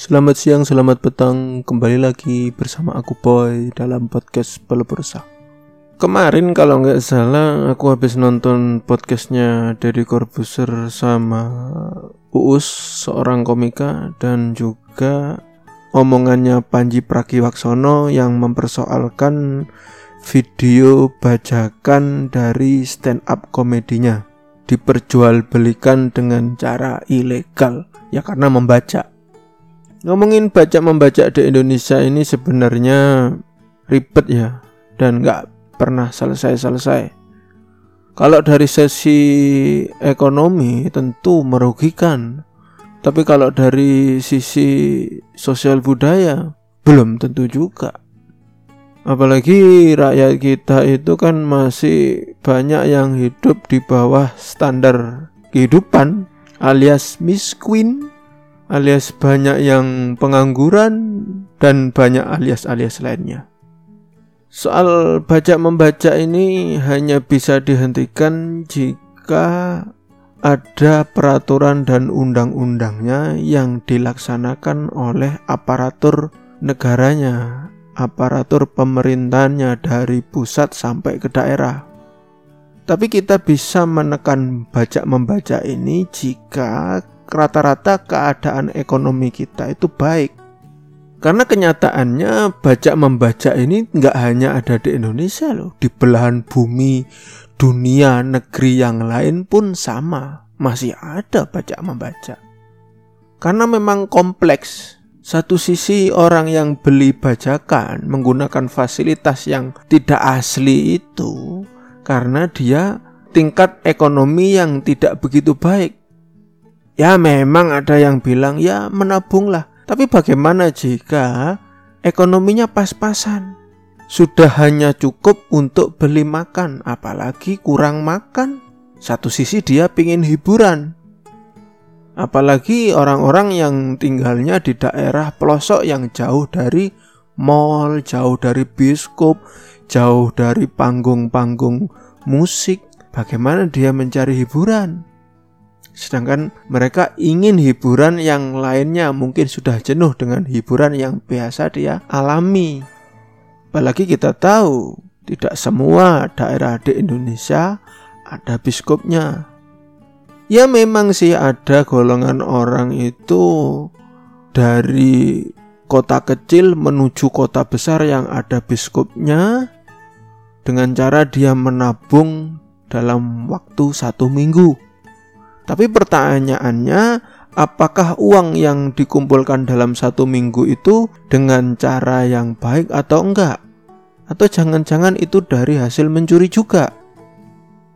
Selamat siang, selamat petang. Kembali lagi bersama aku Boy dalam podcast Pelepursa. Kemarin kalau nggak salah aku habis nonton podcastnya Deddy Corbuzier sama Uus seorang komika dan juga omongannya Panji Pragiwaksono yang mempersoalkan video bajakan dari stand up komedinya diperjualbelikan dengan cara ilegal ya karena membaca Ngomongin baca membaca di Indonesia ini sebenarnya ribet ya dan nggak pernah selesai-selesai. Kalau dari sesi ekonomi tentu merugikan, tapi kalau dari sisi sosial budaya belum tentu juga. Apalagi rakyat kita itu kan masih banyak yang hidup di bawah standar kehidupan alias miskin alias banyak yang pengangguran dan banyak alias-alias lainnya. Soal baca membaca ini hanya bisa dihentikan jika ada peraturan dan undang-undangnya yang dilaksanakan oleh aparatur negaranya, aparatur pemerintahnya dari pusat sampai ke daerah. Tapi kita bisa menekan baca membaca ini jika rata-rata keadaan ekonomi kita itu baik. Karena kenyataannya baca membaca ini nggak hanya ada di Indonesia loh, di belahan bumi, dunia, negeri yang lain pun sama, masih ada baca membaca. Karena memang kompleks. Satu sisi orang yang beli bajakan menggunakan fasilitas yang tidak asli itu karena dia tingkat ekonomi yang tidak begitu baik Ya memang ada yang bilang ya menabunglah. Tapi bagaimana jika ekonominya pas-pasan? Sudah hanya cukup untuk beli makan, apalagi kurang makan. Satu sisi dia pingin hiburan. Apalagi orang-orang yang tinggalnya di daerah pelosok yang jauh dari mall, jauh dari bioskop, jauh dari panggung-panggung musik. Bagaimana dia mencari hiburan? Sedangkan mereka ingin hiburan yang lainnya mungkin sudah jenuh dengan hiburan yang biasa dia alami. Apalagi kita tahu tidak semua daerah di Indonesia ada biskupnya. Ya memang sih ada golongan orang itu dari kota kecil menuju kota besar yang ada biskupnya dengan cara dia menabung dalam waktu satu minggu. Tapi pertanyaannya, apakah uang yang dikumpulkan dalam satu minggu itu dengan cara yang baik atau enggak? Atau jangan-jangan itu dari hasil mencuri juga?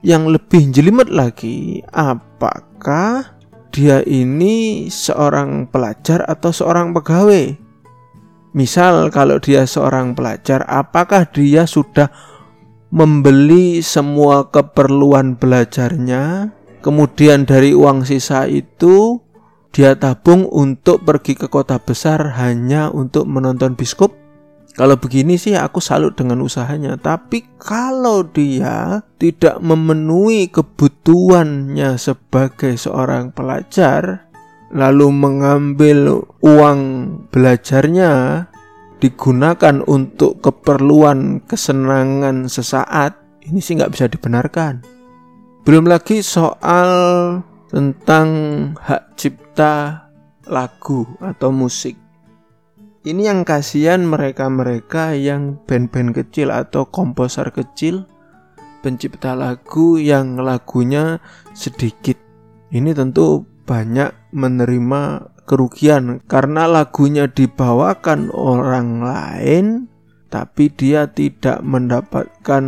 Yang lebih jelimet lagi, apakah dia ini seorang pelajar atau seorang pegawai? Misal kalau dia seorang pelajar, apakah dia sudah membeli semua keperluan belajarnya Kemudian dari uang sisa itu dia tabung untuk pergi ke kota besar hanya untuk menonton biskop. Kalau begini sih aku salut dengan usahanya, tapi kalau dia tidak memenuhi kebutuhannya sebagai seorang pelajar, lalu mengambil uang belajarnya digunakan untuk keperluan kesenangan sesaat, ini sih nggak bisa dibenarkan. Belum lagi soal tentang hak cipta lagu atau musik. Ini yang kasihan mereka-mereka yang band-band kecil atau komposer kecil pencipta lagu yang lagunya sedikit. Ini tentu banyak menerima kerugian karena lagunya dibawakan orang lain tapi dia tidak mendapatkan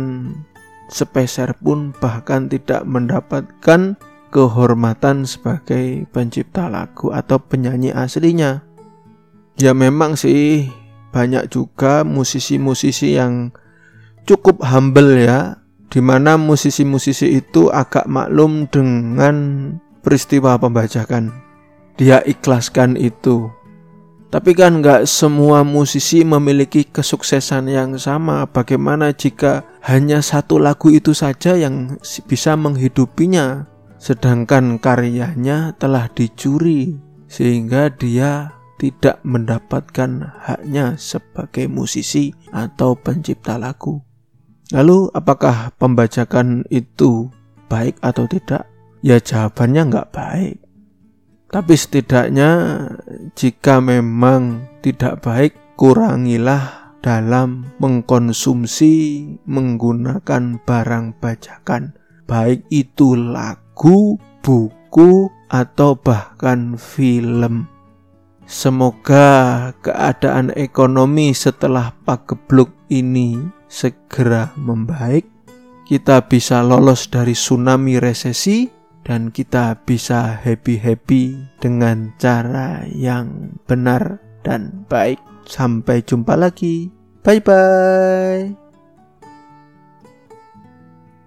sepeser pun bahkan tidak mendapatkan kehormatan sebagai pencipta lagu atau penyanyi aslinya. Ya memang sih banyak juga musisi-musisi yang cukup humble ya, di mana musisi-musisi itu agak maklum dengan peristiwa pembajakan. Dia ikhlaskan itu tapi kan nggak semua musisi memiliki kesuksesan yang sama. Bagaimana jika hanya satu lagu itu saja yang bisa menghidupinya, sedangkan karyanya telah dicuri sehingga dia tidak mendapatkan haknya sebagai musisi atau pencipta lagu. Lalu apakah pembajakan itu baik atau tidak? Ya jawabannya nggak baik. Tapi setidaknya jika memang tidak baik, kurangilah dalam mengkonsumsi menggunakan barang bajakan. Baik itu lagu, buku, atau bahkan film. Semoga keadaan ekonomi setelah pagebluk ini segera membaik. Kita bisa lolos dari tsunami resesi dan kita bisa happy-happy dengan cara yang benar dan baik. Sampai jumpa lagi. Bye bye.